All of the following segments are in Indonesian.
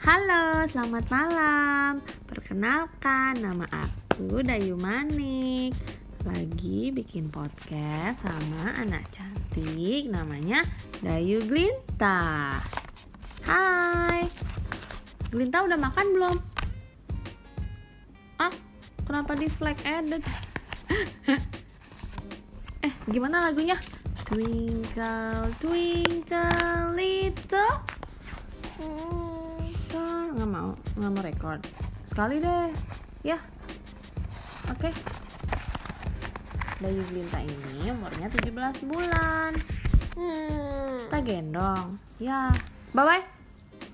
Halo, selamat malam. Perkenalkan, nama aku Dayu Manik. Lagi bikin podcast sama anak cantik namanya Dayu Glinta. Hai. Glinta udah makan belum? Ah, kenapa di flag edit? eh, gimana lagunya? Twinkle, twinkle, little star. Nggak mau, record. Sekali deh, ya. Oke. Bayi Glinta ini umurnya 17 bulan. Kita gendong. Ya. Bye-bye.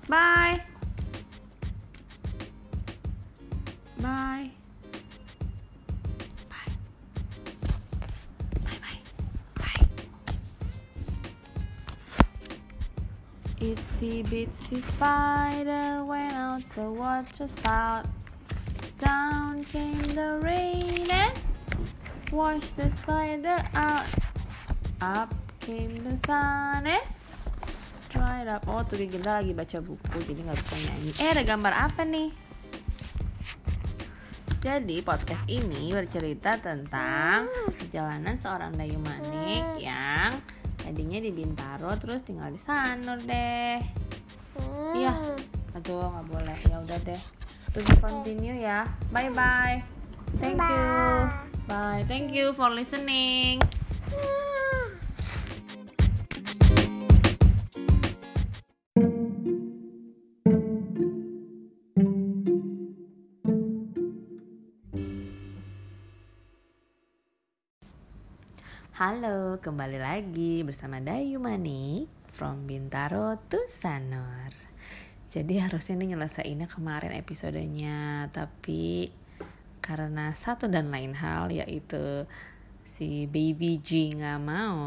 Bye. Bye. Bitsy spider went out the water spout. Down came the rain and washed the spider out. Up came the sun and dried up. Oh, tuh kita lagi baca buku jadi nggak bisa nyanyi. Eh, ada gambar apa nih? Jadi podcast ini bercerita tentang perjalanan seorang Dayu Manik yang tadinya di Bintaro terus tinggal di Sanur deh. Iya. Aduh nggak boleh. Ya udah deh. To be continue ya. Bye bye. Thank you. Bye. Thank you for listening. Halo, kembali lagi bersama Dayu Manik from Bintaro to Sanur. Jadi harusnya ini nyelesainnya kemarin episodenya, tapi karena satu dan lain hal yaitu si Baby G nggak mau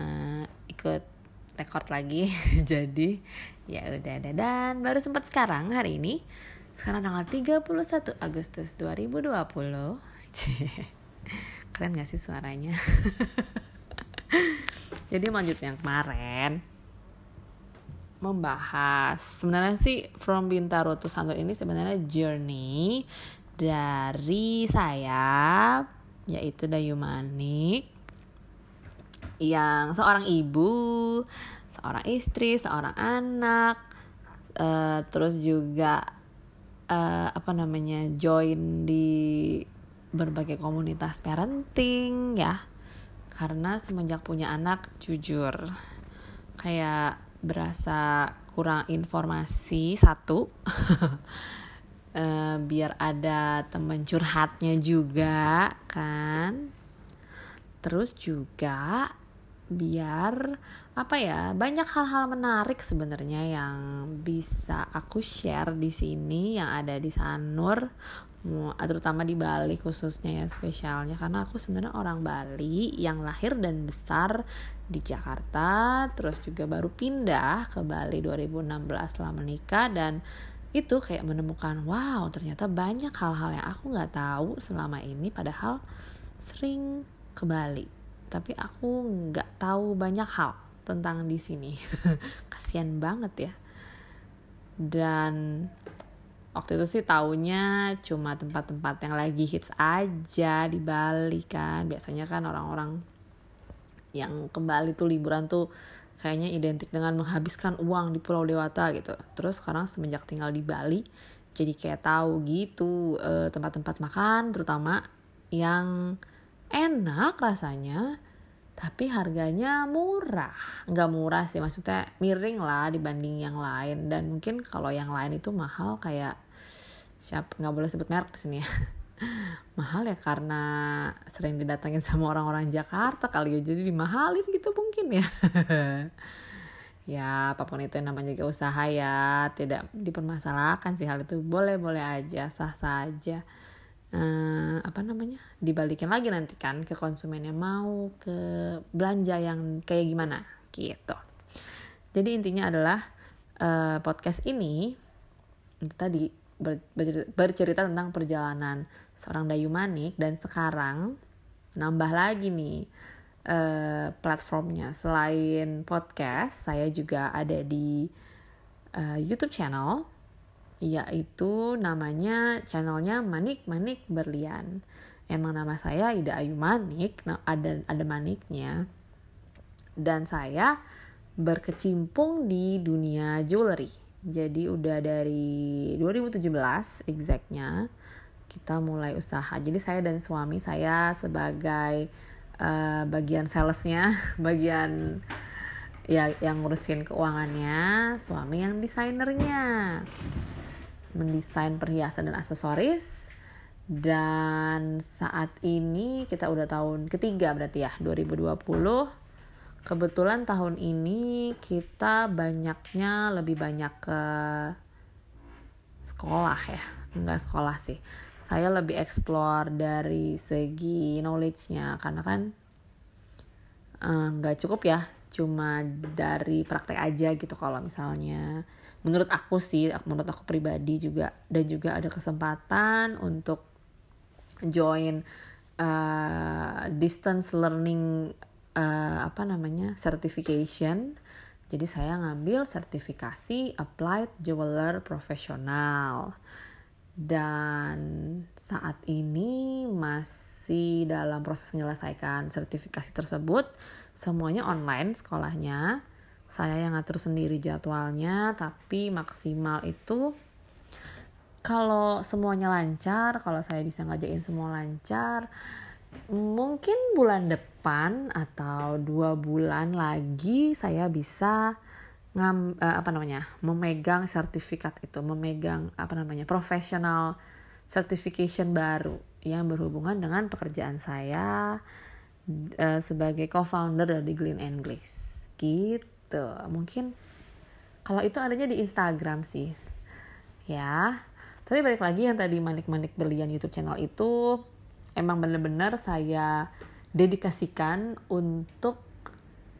uh, ikut record lagi, jadi ya udah ada dan baru sempat sekarang hari ini sekarang tanggal 31 Agustus 2020 keren gak sih suaranya? Jadi lanjut yang kemarin membahas. Sebenarnya sih From Bintaro to Santo ini sebenarnya journey dari saya yaitu Dayu Manik yang seorang ibu, seorang istri, seorang anak, uh, terus juga uh, apa namanya join di berbagai komunitas parenting ya. Karena semenjak punya anak jujur kayak berasa kurang informasi satu. Uh, biar ada temen curhatnya juga kan? Terus juga biar apa ya banyak hal-hal menarik sebenarnya yang bisa aku share di sini yang ada di Sanur terutama di Bali khususnya ya spesialnya. Karena aku sebenarnya orang Bali yang lahir dan besar di Jakarta terus juga baru pindah ke Bali 2016 setelah menikah dan itu kayak menemukan wow ternyata banyak hal-hal yang aku nggak tahu selama ini padahal sering ke Bali. Tapi aku nggak tahu banyak hal tentang di sini. Kasian banget ya. Dan waktu itu sih taunya cuma tempat-tempat yang lagi hits aja di Bali kan. Biasanya kan orang-orang yang kembali tuh liburan tuh kayaknya identik dengan menghabiskan uang di Pulau Dewata gitu. Terus sekarang semenjak tinggal di Bali jadi kayak tahu gitu tempat tempat-tempat makan terutama yang enak rasanya tapi harganya murah. Nggak murah sih maksudnya miring lah dibanding yang lain. Dan mungkin kalau yang lain itu mahal kayak siap nggak boleh sebut merek di sini ya. Mahal ya karena sering didatangin sama orang-orang Jakarta kali ya. Jadi dimahalin gitu mungkin ya. Ya apa pun itu yang namanya juga usaha ya. Tidak dipermasalahkan sih hal itu. Boleh boleh aja sah sah aja. Uh, apa namanya? Dibalikin lagi nanti kan ke konsumennya mau ke belanja yang kayak gimana gitu. Jadi intinya adalah uh, podcast ini itu tadi ber, bercerita tentang perjalanan seorang Dayu Manik dan sekarang nambah lagi nih uh, platformnya selain podcast saya juga ada di uh, YouTube channel yaitu namanya channelnya Manik Manik Berlian. Emang nama saya Ida Ayu Manik, nah ada ada maniknya. Dan saya berkecimpung di dunia jewelry. Jadi udah dari 2017 exactnya kita mulai usaha. Jadi saya dan suami saya sebagai uh, bagian salesnya, bagian ya yang ngurusin keuangannya, suami yang desainernya. Mendesain perhiasan dan aksesoris. Dan saat ini kita udah tahun ketiga berarti ya 2020 kebetulan tahun ini kita banyaknya lebih banyak ke sekolah ya. Enggak sekolah sih. Saya lebih explore dari segi knowledge-nya. Karena kan eh, nggak uh, cukup ya. Cuma dari praktek aja gitu kalau misalnya. Menurut aku sih menurut aku pribadi juga. Dan juga ada kesempatan untuk join uh, distance learning uh, apa namanya certification. Jadi saya ngambil sertifikasi applied jeweler profesional. Dan saat ini masih dalam proses menyelesaikan sertifikasi tersebut. Semuanya online sekolahnya. Saya yang ngatur sendiri jadwalnya tapi maksimal itu kalau semuanya lancar kalau saya bisa ngajain semua lancar mungkin bulan depan atau dua bulan lagi saya bisa ngam uh, apa namanya memegang sertifikat itu memegang apa namanya professional certification baru yang berhubungan dengan pekerjaan saya uh, sebagai co-founder dari Glen English gitu. Mungkin kalau itu adanya di Instagram sih. Ya. Tapi balik lagi yang tadi manik-manik berlian YouTube channel itu emang bener-bener saya dedikasikan untuk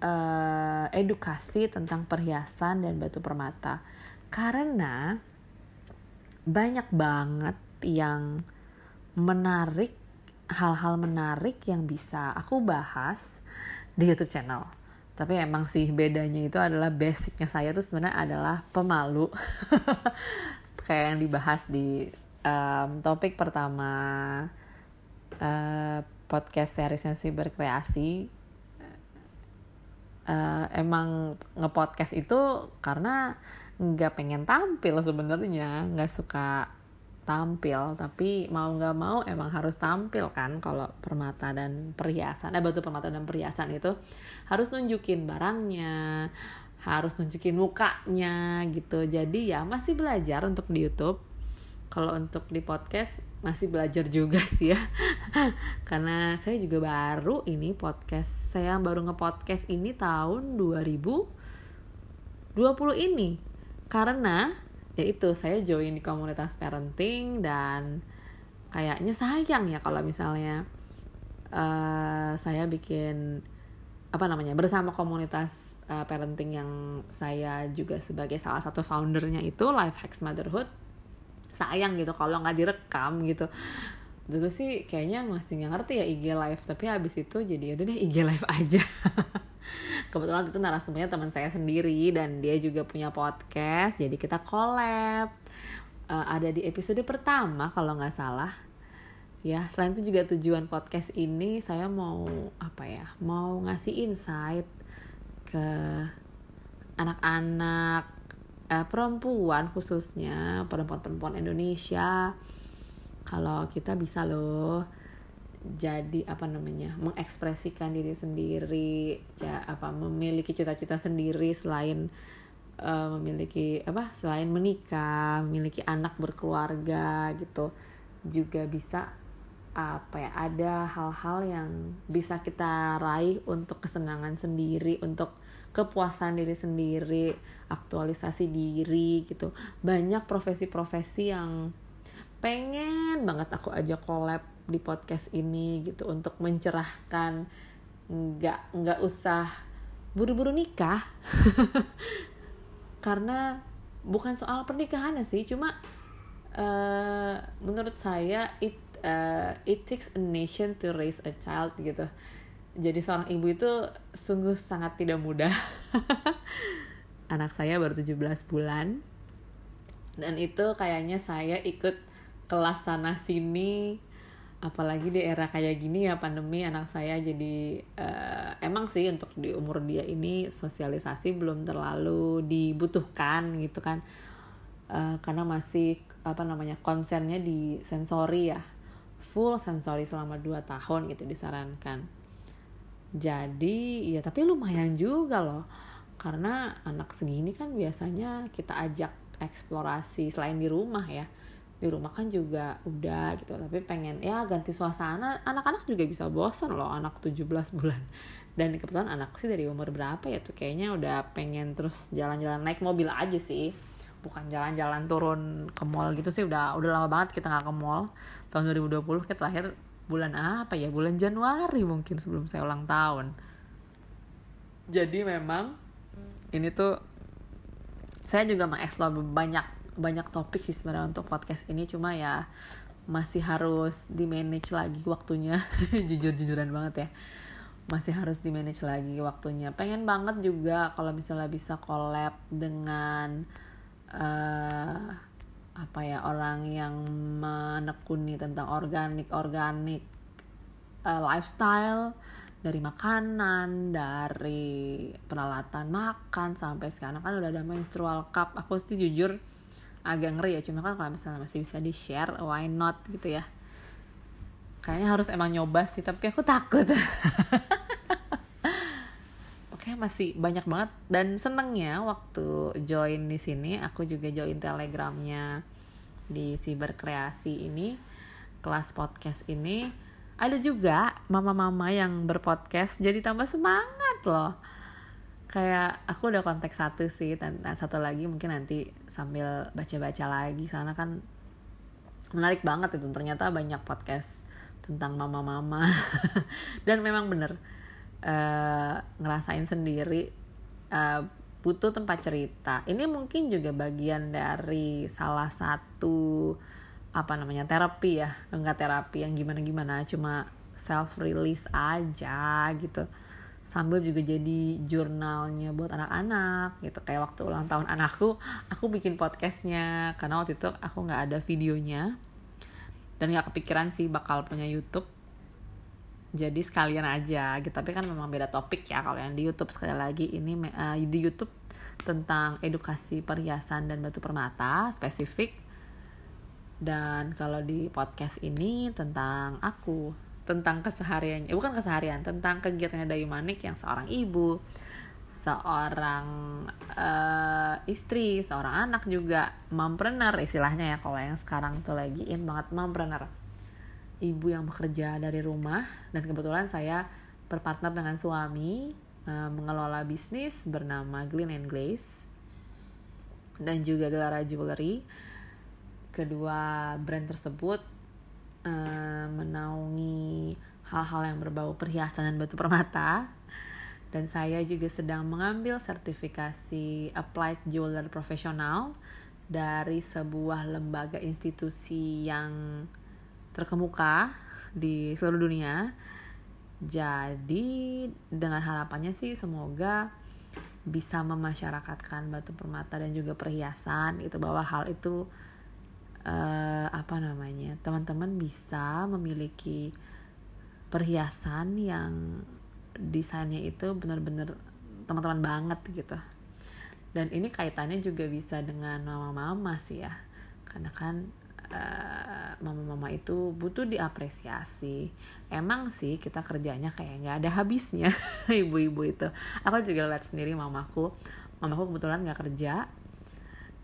uh, edukasi tentang perhiasan dan batu permata karena banyak banget yang menarik hal-hal menarik yang bisa aku bahas di YouTube channel. Tapi emang sih bedanya itu adalah basicnya saya tuh sebenarnya adalah pemalu. Kayak yang dibahas di um, topik pertama uh, podcast seriesnya si berkreasi. Uh, emang ngepodcast itu karena nggak pengen tampil sebenarnya. Nggak suka tampil tapi mau nggak mau emang harus tampil kan kalau permata dan perhiasan eh batu permata dan perhiasan itu harus nunjukin barangnya harus nunjukin mukanya gitu. Jadi ya masih belajar untuk di YouTube kalau untuk di podcast masih belajar juga sih ya. Karena saya juga baru ini podcast saya baru ngepodcast ini tahun 2020 ini. Karena ya itu saya join di komunitas parenting dan kayaknya sayang ya kalau misalnya uh, saya bikin apa namanya bersama komunitas uh, parenting yang saya juga sebagai salah satu foundernya itu Life Hacks Motherhood sayang gitu kalau nggak direkam gitu. Dulu sih kayaknya masih nggak ngerti ya IG live tapi habis itu jadi udah deh IG live aja. Kebetulan itu narasumbernya teman saya sendiri dan dia juga punya podcast jadi kita collab. Uh, ada di episode pertama kalau nggak salah. Ya selain itu juga tujuan podcast ini saya mau apa ya mau ngasih insight ke anak-anak eh, perempuan khususnya perempuan-perempuan Indonesia kalau kita bisa loh jadi apa namanya mengekspresikan diri sendiri ja, apa memiliki cita-cita sendiri selain uh, memiliki apa selain menikah memiliki anak berkeluarga gitu juga bisa apa ya ada hal-hal yang bisa kita raih untuk kesenangan sendiri untuk kepuasan diri sendiri aktualisasi diri gitu. Banyak profesi-profesi yang pengen banget aku ajak collab di podcast ini gitu untuk mencerahkan. Nggak nggak usah buru-buru nikah. Karena bukan soal pernikahan sih cuma uh, menurut saya it uh, it takes a nation to raise a child gitu jadi seorang ibu itu sungguh sangat tidak mudah. Anak saya baru 17 bulan. dan itu kayaknya saya ikut kelas sana sini apalagi di era kayak gini ya pandemi anak saya jadi uh, emang sih untuk di umur dia ini sosialisasi belum terlalu dibutuhkan gitu kan uh, karena masih apa namanya konsennya di sensori ya full sensori selama 2 tahun gitu disarankan jadi ya tapi lumayan juga loh. Karena anak segini kan biasanya kita ajak eksplorasi selain di rumah ya. Di rumah kan juga udah gitu. Tapi pengen ya ganti suasana. Anak-anak juga bisa bosan loh anak 17 bulan. Dan kebetulan anak sih dari umur berapa ya tuh? Kayaknya udah pengen terus jalan-jalan naik mobil aja sih. Bukan jalan-jalan turun ke mall gitu sih. Udah udah lama banget kita nggak ke mall. Tahun 2020 kita terakhir bulan apa ya? Bulan Januari mungkin sebelum saya ulang tahun. Jadi memang ini tuh saya juga mengeksplor banyak banyak topik sih sebenarnya untuk podcast ini. Cuma ya masih harus di manage lagi waktunya. Jujur-jujuran banget ya. Masih harus di manage lagi waktunya. Pengen banget juga kalau misalnya bisa collab dengan uh, apa ya orang yang menekuni tentang organik organik uh, lifestyle dari makanan dari peralatan makan sampai sekarang kan udah ada menstrual cup. Aku sih jujur agak ngeri ya cuma kan kalau misalnya masih bisa di share why not gitu ya. Kayaknya harus emang nyoba sih tapi aku takut oke masih banyak banget. Dan senengnya waktu join di sini aku juga join telegramnya di siber kreasi ini kelas podcast ini. Ada juga mama-mama yang berpodcast jadi tambah semangat loh. Kayak aku udah kontak satu sih dan satu lagi mungkin nanti sambil baca-baca lagi. Sana kan menarik banget itu ternyata banyak podcast tentang mama-mama. Dan memang bener uh, ngerasain sendiri uh, butuh tempat cerita. Ini mungkin juga bagian dari salah satu apa namanya terapi ya. Enggak terapi yang gimana gimana cuma self release aja gitu. Sambil juga jadi jurnalnya buat anak-anak gitu. Kayak waktu ulang tahun anakku aku bikin podcastnya. Karena waktu itu aku nggak ada videonya. Dan nggak kepikiran sih bakal punya YouTube jadi sekalian aja gitu. Tapi kan memang beda topik ya kalau yang di YouTube. Sekali lagi ini uh, di YouTube tentang edukasi perhiasan dan batu permata spesifik. Dan kalau di podcast ini tentang aku tentang kesehariannya bukan keseharian tentang kegiatannya Dayu Manik yang seorang ibu seorang uh, istri seorang anak juga. Mompreneur istilahnya ya kalau yang sekarang tuh lagi in banget mompreneur ibu yang bekerja dari rumah dan kebetulan saya berpartner dengan suami uh, mengelola bisnis bernama Glen and Glaze dan juga Gelara Jewelry. Kedua brand tersebut uh, menaungi hal-hal yang berbau perhiasan dan batu permata. Dan saya juga sedang mengambil sertifikasi Applied Jeweler Profesional dari sebuah lembaga institusi yang terkemuka di seluruh dunia. Jadi dengan harapannya sih semoga bisa memasyarakatkan batu permata dan juga perhiasan itu bahwa hal itu uh, apa namanya teman-teman bisa memiliki perhiasan yang desainnya itu benar-benar teman-teman banget gitu dan ini kaitannya juga bisa dengan mama-mama sih ya karena kan uh, mama-mama itu butuh diapresiasi. Emang sih kita kerjanya kayak nggak ada habisnya ibu-ibu itu. Aku juga lihat sendiri mamaku. Mamaku kebetulan nggak kerja.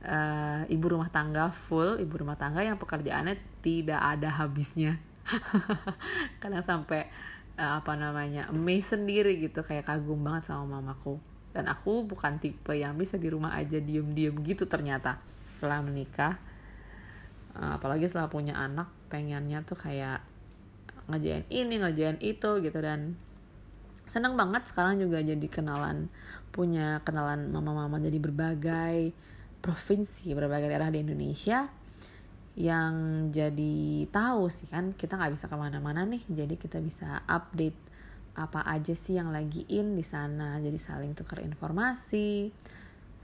Uh, ibu rumah tangga full ibu rumah tangga yang pekerjaannya tidak ada habisnya. Kadang sampai uh, apa namanya amazed sendiri gitu kayak kagum banget sama mamaku. Dan aku bukan tipe yang bisa di rumah aja diem-diem gitu ternyata setelah menikah apalagi setelah punya anak pengennya tuh kayak ngerjain ini ngerjain itu gitu. Dan senang banget sekarang juga jadi kenalan punya kenalan mama-mama jadi berbagai provinsi berbagai daerah di Indonesia yang jadi tahu sih kan kita nggak bisa ke mana-mana nih. Jadi kita bisa update apa aja sih yang lagi in di sana. Jadi saling tukar informasi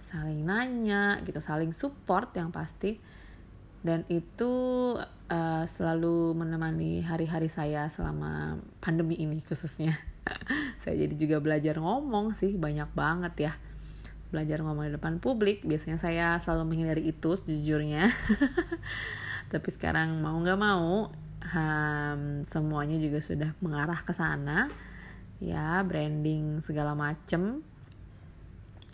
saling nanya gitu saling support yang pasti dan itu uh, selalu menemani hari-hari saya selama pandemi ini khususnya. Saya jadi juga belajar ngomong sih banyak banget ya. Belajar ngomong di depan publik biasanya saya selalu menghindari itu sejujurnya. Tapi sekarang mau nggak mau um, semuanya juga sudah mengarah ke sana. Ya branding segala macem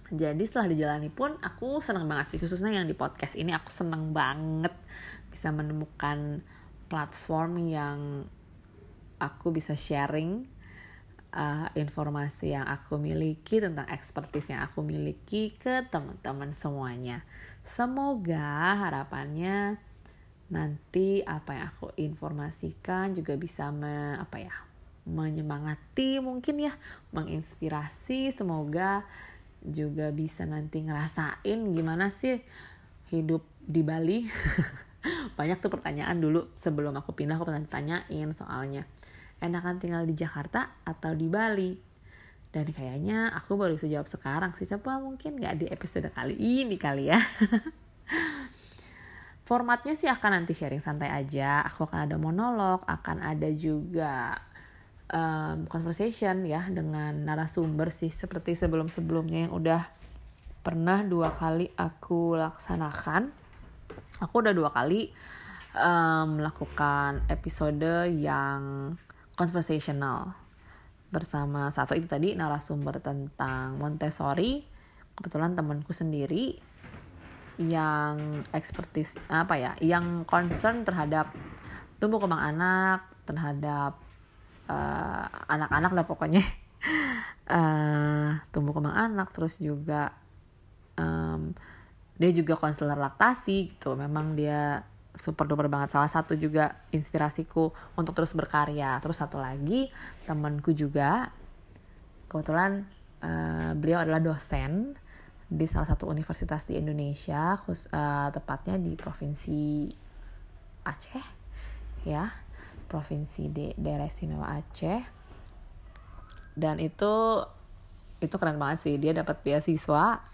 jadi setelah dijalani pun aku senang banget sih khususnya yang di podcast ini aku senang banget bisa menemukan platform yang aku bisa sharing uh, informasi yang aku miliki tentang expertise yang aku miliki ke teman-teman semuanya. Semoga harapannya nanti apa yang aku informasikan juga bisa me, apa ya menyemangati mungkin ya menginspirasi semoga juga bisa nanti ngerasain gimana sih hidup di Bali. Banyak tuh pertanyaan dulu sebelum aku pindah aku pernah tanyain soalnya. Enakan tinggal di Jakarta atau di Bali? Dan kayaknya aku baru bisa jawab sekarang sih. Siapa mungkin nggak di episode kali ini kali ya. Formatnya sih akan nanti sharing santai aja. Aku akan ada monolog akan ada juga um, conversation ya dengan narasumber sih seperti sebelum-sebelumnya yang udah pernah dua kali aku laksanakan. Aku udah dua kali um, melakukan episode yang conversational bersama satu. Itu tadi narasumber tentang Montessori kebetulan temanku sendiri yang ekspertis apa ya yang concern terhadap tumbuh kembang anak terhadap uh, anak-anak lah pokoknya. Uh, tumbuh kembang anak terus juga um, dia juga konselor laktasi gitu. Memang dia super duper banget. Salah satu juga inspirasiku untuk terus berkarya. Terus satu lagi temanku juga kebetulan uh, beliau adalah dosen di salah satu universitas di Indonesia khusus uh, tepatnya di provinsi Aceh ya provinsi di daerah istimewa Aceh. Dan itu itu keren banget sih. Dia dapat beasiswa.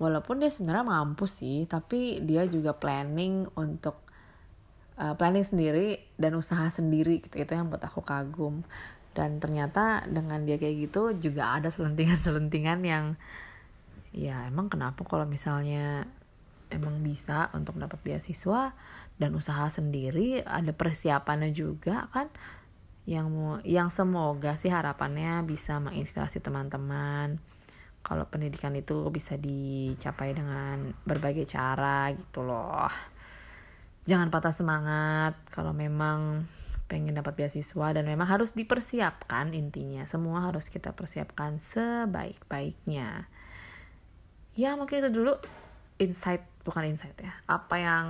Walaupun dia sebenarnya mampu sih tapi dia juga planning untuk uh, planning sendiri dan usaha sendiri gitu. Itu yang buat aku kagum. Dan ternyata dengan dia kayak gitu juga ada selentingan-selentingan yang ya emang kenapa kalau misalnya emang bisa untuk dapat beasiswa dan usaha sendiri ada persiapannya juga kan? Yang yang semoga sih harapannya bisa menginspirasi teman-teman. Kalau pendidikan itu bisa dicapai dengan berbagai cara gitu loh. Jangan patah semangat kalau memang pengen dapat beasiswa dan memang harus dipersiapkan intinya. Semua harus kita persiapkan sebaik-baiknya. Ya mungkin itu dulu. Insight bukan insight ya. Apa yang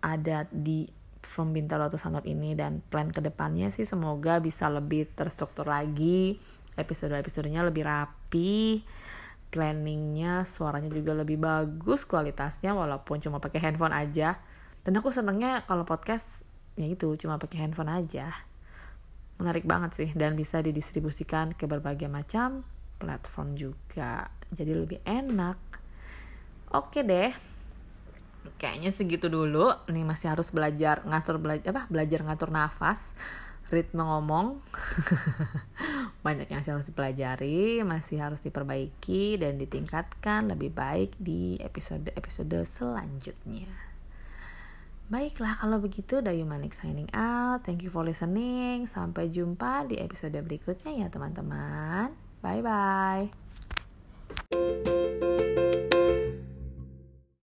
ada di From Bintaro to Sanot ini dan plan ke depannya sih semoga bisa lebih terstruktur lagi. Episode-episodenya lebih rapi planningnya suaranya juga lebih bagus kualitasnya walaupun cuma pakai handphone aja. Dan aku senengnya kalau podcast ya itu cuma pakai handphone aja. Menarik banget sih dan bisa didistribusikan ke berbagai macam platform juga. Jadi lebih enak. Oke deh kayaknya segitu dulu nih masih harus belajar ngatur belajar apa belajar ngatur nafas ritme ngomong banyak yang harus dipelajari masih harus diperbaiki dan ditingkatkan lebih baik di episode-episode selanjutnya Baiklah kalau begitu Dayu Manik signing out. Thank you for listening. Sampai jumpa di episode berikutnya ya teman-teman. Bye bye.